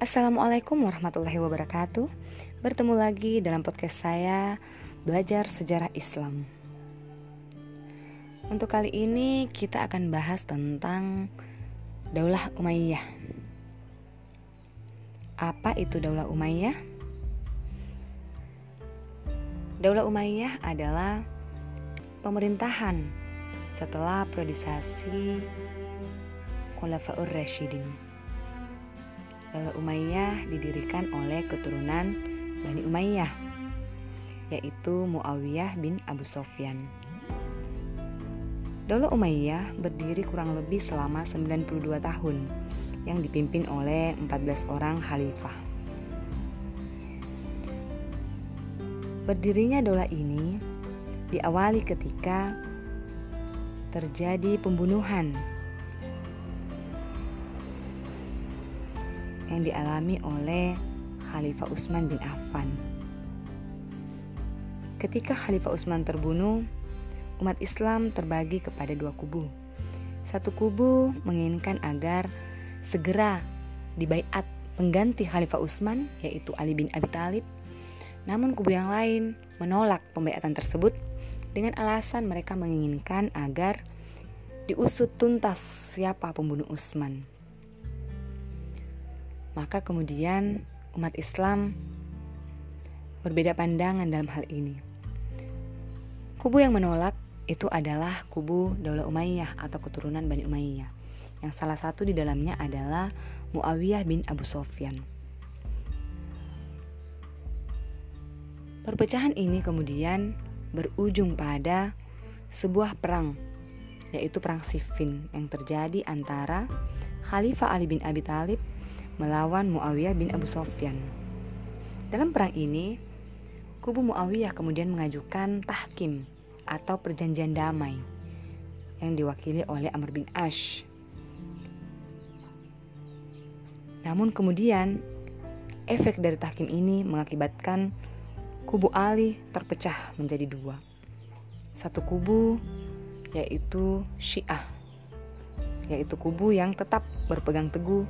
Assalamualaikum warahmatullahi wabarakatuh. Bertemu lagi dalam podcast saya Belajar Sejarah Islam. Untuk kali ini kita akan bahas tentang Daulah Umayyah. Apa itu Daulah Umayyah? Daulah Umayyah adalah pemerintahan setelah periodisasi Khulafaur Rashidin Umayyah didirikan oleh keturunan Bani Umayyah yaitu Muawiyah bin Abu Sofyan. Daulah Umayyah berdiri kurang lebih selama 92 tahun yang dipimpin oleh 14 orang khalifah. Berdirinya daulah ini diawali ketika terjadi pembunuhan yang dialami oleh Khalifah Utsman bin Affan. Ketika Khalifah Utsman terbunuh, umat Islam terbagi kepada dua kubu. Satu kubu menginginkan agar segera dibaiat pengganti Khalifah Utsman yaitu Ali bin Abi Thalib. Namun kubu yang lain menolak pembaiatan tersebut dengan alasan mereka menginginkan agar diusut tuntas siapa pembunuh Utsman. Maka kemudian umat Islam berbeda pandangan dalam hal ini. Kubu yang menolak itu adalah kubu Daulah Umayyah atau keturunan Bani Umayyah. Yang salah satu di dalamnya adalah Muawiyah bin Abu Sofyan. Perpecahan ini kemudian berujung pada sebuah perang yaitu perang Siffin yang terjadi antara Khalifah Ali bin Abi Thalib melawan Muawiyah bin Abu Sofyan. Dalam perang ini, kubu Muawiyah kemudian mengajukan tahkim atau perjanjian damai yang diwakili oleh Amr bin Ash. Namun kemudian efek dari tahkim ini mengakibatkan kubu Ali terpecah menjadi dua. Satu kubu yaitu Syiah, yaitu kubu yang tetap berpegang teguh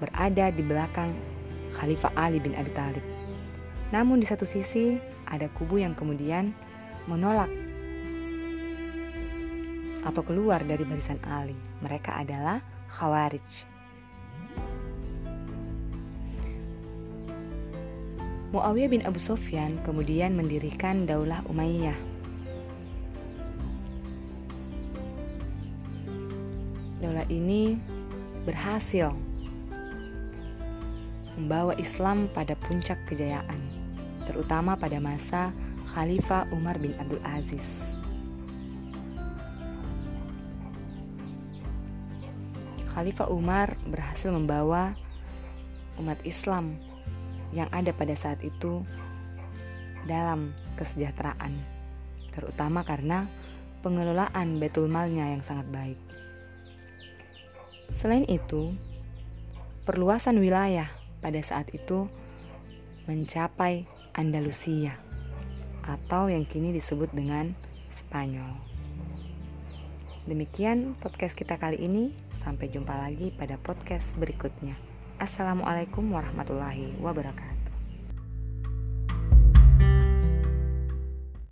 berada di belakang Khalifah Ali bin Abi Thalib. Namun di satu sisi ada kubu yang kemudian menolak atau keluar dari barisan Ali. Mereka adalah Khawarij. Muawiyah bin Abu Sofyan kemudian mendirikan Daulah Umayyah. Daulah ini berhasil membawa Islam pada puncak kejayaan, terutama pada masa Khalifah Umar bin Abdul Aziz. Khalifah Umar berhasil membawa umat Islam yang ada pada saat itu dalam kesejahteraan, terutama karena pengelolaan betul malnya yang sangat baik. Selain itu, perluasan wilayah pada saat itu mencapai Andalusia atau yang kini disebut dengan Spanyol. Demikian podcast kita kali ini. Sampai jumpa lagi pada podcast berikutnya. Assalamualaikum warahmatullahi wabarakatuh.